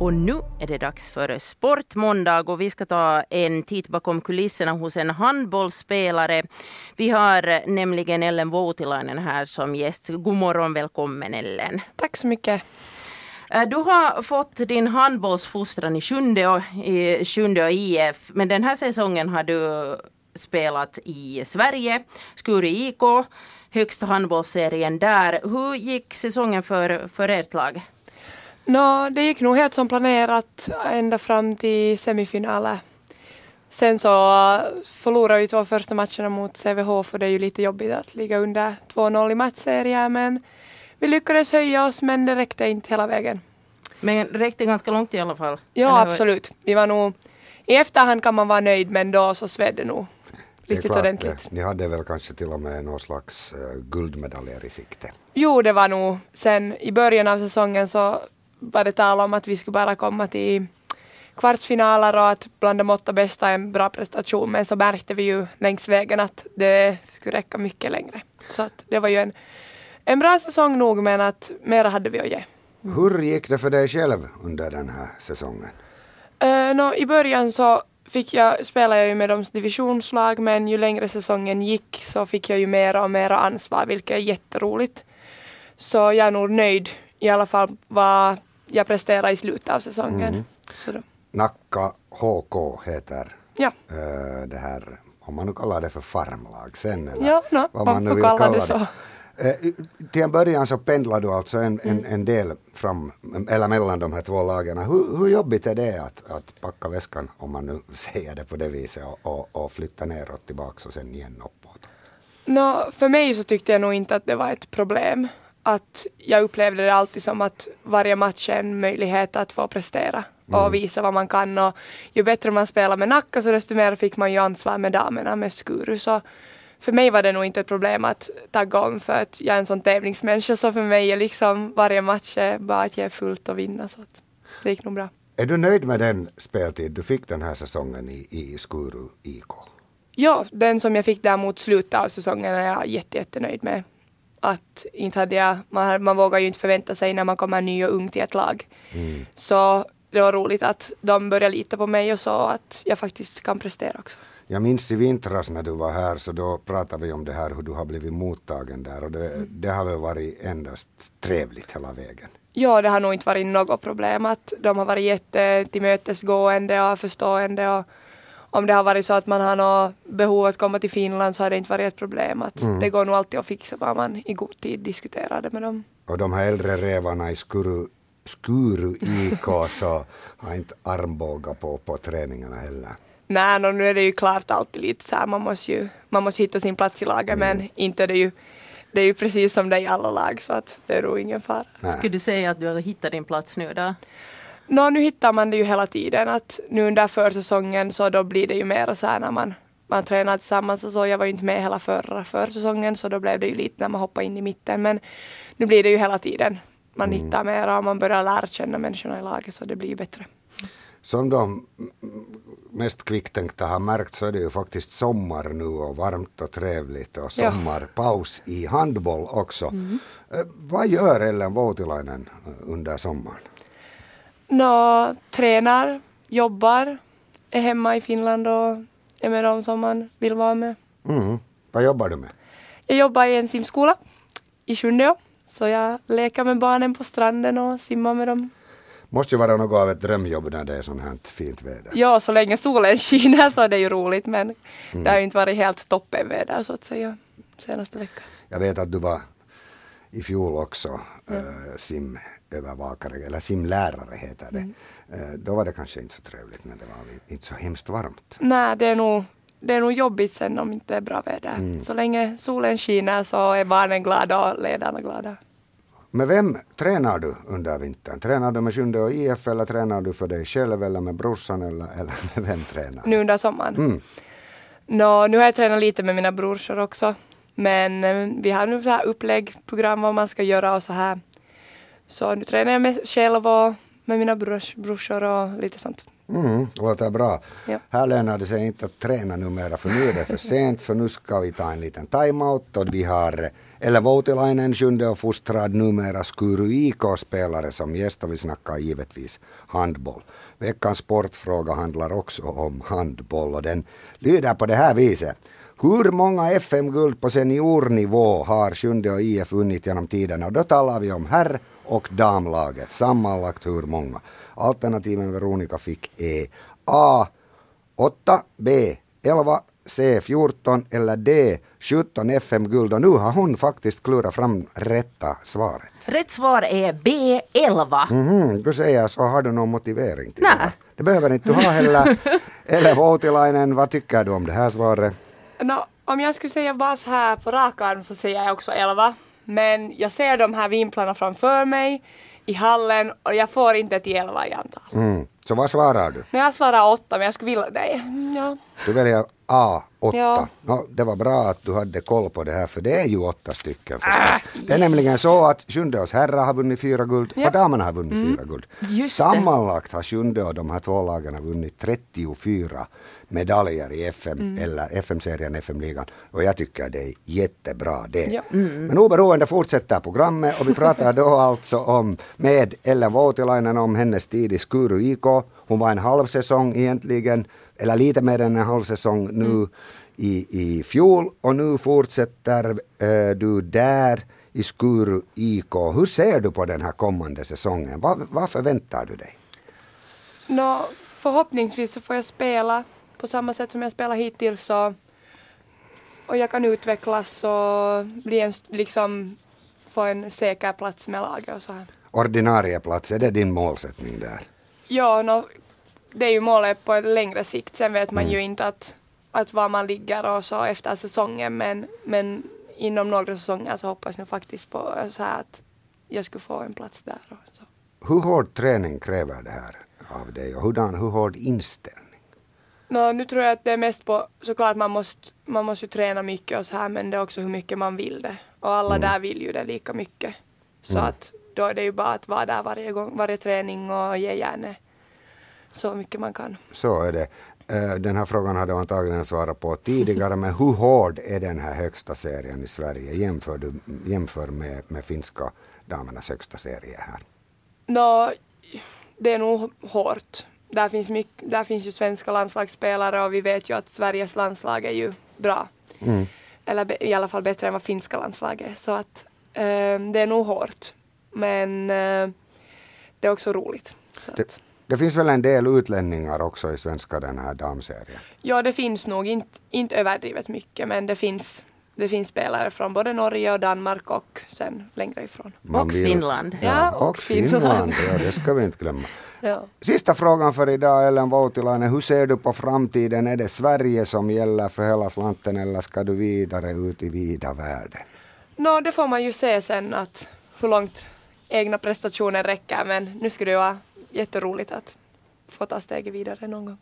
Och nu är det dags för Sportmåndag och vi ska ta en titt bakom kulisserna hos en handbollsspelare. Vi har nämligen Ellen Voutilainen här som gäst. God morgon, välkommen Ellen. Tack så mycket. Äh, du har fått din handbollsfostran i Sjunde, i Sjunde IF, men den här säsongen har du spelat i Sverige, Skuru IK, högsta handbollsserien där. Hur gick säsongen för, för ert lag? No, det gick nog helt som planerat ända fram till semifinaler. Sen så förlorade vi två första matcherna mot Sävehof för det är ju lite jobbigt att ligga under 2-0 i matchserier men vi lyckades höja oss men det räckte inte hela vägen. Men räckte ganska långt i alla fall? Ja absolut. Vi var nog, i efterhand kan man vara nöjd men då så svedde nog riktigt ordentligt. Ni hade väl kanske till och med någon slags uh, guldmedaljer i sikte? Jo det var nog sen i början av säsongen så var det tal om att vi skulle bara komma till kvartsfinaler och att bland de åtta bästa är en bra prestation men så märkte vi ju längs vägen att det skulle räcka mycket längre. Så att det var ju en, en bra säsong nog men att mera hade vi att ge. Hur gick det för dig själv under den här säsongen? Uh, no, I början så fick jag, spelade jag ju med deras divisionslag men ju längre säsongen gick så fick jag ju mera och mera ansvar vilket är jätteroligt. Så jag är nog nöjd i alla fall vad jag presterade i slutet av säsongen. Mm. Nacka HK heter ja. äh, det här, om man nu kallar det för farmlag sen eller ja, no, vad man nu vill kalla det. Så. Äh, till en början så pendlar du alltså en, en, mm. en del fram, eller mellan de här två lagen. Hur, hur jobbigt är det att, att packa väskan, om man nu säger det på det viset, och, och, och flytta neråt tillbaka och sen igen uppåt? No, för mig så tyckte jag nog inte att det var ett problem att jag upplevde det alltid som att varje match är en möjlighet att få prestera och mm. visa vad man kan och ju bättre man spelar med Nacka så desto mer fick man ju ansvar med damerna med Skuru så för mig var det nog inte ett problem att tagga om för att jag är en sån tävlingsmänniska så för mig är liksom varje match bara att ge fullt och vinna så att det gick nog bra. Är du nöjd med den speltid du fick den här säsongen i, i Skuru IK? Ja, den som jag fick där mot slutet av säsongen är jag jättenöjd med att inte hade jag, man, man vågar ju inte förvänta sig när man kommer ny och ung till ett lag. Mm. Så det var roligt att de började lita på mig och sa att jag faktiskt kan prestera också. Jag minns i vintras när du var här så då pratade vi om det här hur du har blivit mottagen där och det, mm. det har väl varit endast trevligt hela vägen. Ja, det har nog inte varit något problem att de har varit jättetillmötesgående och förstående och om det har varit så att man har något behov att komma till Finland så har det inte varit ett problem. Att mm. Det går nog alltid att fixa bara man i god tid diskuterar det med dem. Och de här äldre rävarna i Skuru, Skuru IK så har inte armbågar på på träningarna heller. Nej, no, nu är det ju klart alltid lite så här, man måste ju man måste hitta sin plats i laget mm. men inte det är ju det är ju precis som det är i alla lag så att det är nog ingen fara. Skulle du säga att du har hittat din plats nu då? Nå, nu hittar man det ju hela tiden att nu under försäsongen så då blir det ju mer så här när man, man tränar tillsammans och så. Jag var ju inte med hela förra försäsongen så då blev det ju lite när man hoppade in i mitten men nu blir det ju hela tiden. Man mm. hittar mer och man börjar lära känna människorna i laget så det blir bättre. Som de mest kvicktänkta har märkt så är det ju faktiskt sommar nu och varmt och trevligt och sommarpaus ja. i handboll också. Mm. Eh, vad gör Ellen Voutilainen under sommaren? Nå, tränar, jobbar, är hemma i Finland och är med dem som man vill vara med. Mm. Vad jobbar du med? Jag jobbar i en simskola i Sjundeå. Så jag leker med barnen på stranden och simmar med dem. Måste ju vara något av ett drömjobb när det är sånt här fint väder. Ja, så länge solen skiner så är det ju roligt men mm. det har ju inte varit helt toppen väder så att säga senaste veckan. Jag vet att du var i fjol också ja. äh, sim övervakare eller simlärare heter det. Mm. Eh, då var det kanske inte så trevligt när det var inte så hemskt varmt. Nej, det är nog, det är nog jobbigt sen om inte är bra väder. Mm. Så länge solen skiner så är barnen glada och ledarna glada. Med vem tränar du under vintern? Tränar du med Sjunde och IF eller tränar du för dig själv eller med brorsan eller, eller med vem tränar du? Nu under sommaren? Mm. No, nu har jag tränat lite med mina brorsor också. Men eh, vi har nu så här upplägg, program vad man ska göra och så här. Så nu tränar jag mig själv och med mina brors, brorsor och lite sånt. Mm, låter bra. Ja. Här lönar det sig inte att träna numera för nu är det för sent för nu ska vi ta en liten timeout och vi har Eller Voutilainen, sjunde och fostrad numera Skuru IK-spelare som gäst och vi snackar givetvis handboll. Veckans sportfråga handlar också om handboll och den lyder på det här viset. Hur många FM-guld på seniornivå har Sjunde och IF vunnit genom tiderna? Och då talar vi om herr och damlaget. Sammanlagt hur många? Alternativen Veronica fick är A 8, B 11, C 14 eller D 17 FM-guld. Och nu har hon faktiskt klurat fram rätta svaret. Rätt svar är B11. Mhm, du säger så har du någon motivering till Nej. det? Det behöver inte du ha heller. Eller Voutilainen, vad tycker du om det här svaret? No, om jag skulle säga bara så här på rak arm så säger jag också 11. Men jag ser de här vimplarna framför mig i hallen och jag får inte till 11 i antal. Mm. Så vad svarar du? Men jag svarar 8 men jag skulle vilja det. Ja. Du väljer A, 8. Ja. Nå, det var bra att du hade koll på det här för det är ju åtta stycken förstås. Det är nämligen så att Sjundeås herrar har vunnit fyra guld Ja. och damerna har vunnit fyra guld. Just det. Sammanlagt har Sjunde och de här två lagen har vunnit 34 medaljer i FM eller FM-serien, FM-ligan. Och jag tycker det är jättebra det. Ja. Men oberoende fortsätter programmet och vi pratar då alltså om med Ellen Voutilainen om hennes tid i Skuru IK. Hon var en halv säsong egentligen, eller lite mer än en halv säsong nu i, i fjol och nu fortsätter eh, du där i Skuru IK. Hur ser du på den här kommande säsongen? Vad, vad förväntar du dig? Nå, förhoppningsvis så får jag spela på samma sätt som jag spelar hittills så, och jag kan utvecklas och bli en, liksom, få en säker plats med laget och så här. Ordinarie plats, är det din målsättning där? Ja, nå, det är ju målet på längre sikt. Sen vet man ju inte att, att var man ligger och så efter säsongen men, men inom några säsonger så hoppas jag faktiskt på så att jag skulle få en plats där. Hur hård träning kräver det här av dig och hurdan, hur hård inställning? Nå, nu tror jag att det är mest på, såklart man måste, man måste ju träna mycket och så här men det är också hur mycket man vill det. Och alla där vill ju det lika mycket. Så att då är det ju bara att vara där varje gång, varje träning och ge järnet så mycket man kan. Så är det. Eh, Den här frågan hade jag antagligen svarat på tidigare, men hur hård är den här högsta serien i Sverige? Jämför, du, jämför med, med finska damernas högsta serie här. Nå, det är nog hårt. Där finns, mycket, där finns ju svenska landslagsspelare och vi vet ju att Sveriges landslag är ju bra. Mm. Eller i alla fall bättre än vad finska landslaget är. Så att eh, det är nog hårt. Men eh, det är också roligt. Så Det, att, det finns väl en del utlänningar också i svenska den här damserien? ja, det finns nog inte, inte överdrivet mycket men det finns, det finns spelare från både Norge och Danmark och sen längre ifrån. Man Och Finland. Ja, Ja, och, och Finland. Finland. Ja, det ska vi inte glömma. Ja. Sista frågan för idag, Ellen Voutilainen. Hur ser du på framtiden? Är det Sverige som gäller för hela slanten eller ska du vidare ut i vida världen? Nå, det får man ju se sen att hur långt egna prestationer räcker men nu skulle det vara jätteroligt att få ta steget vidare någon gång.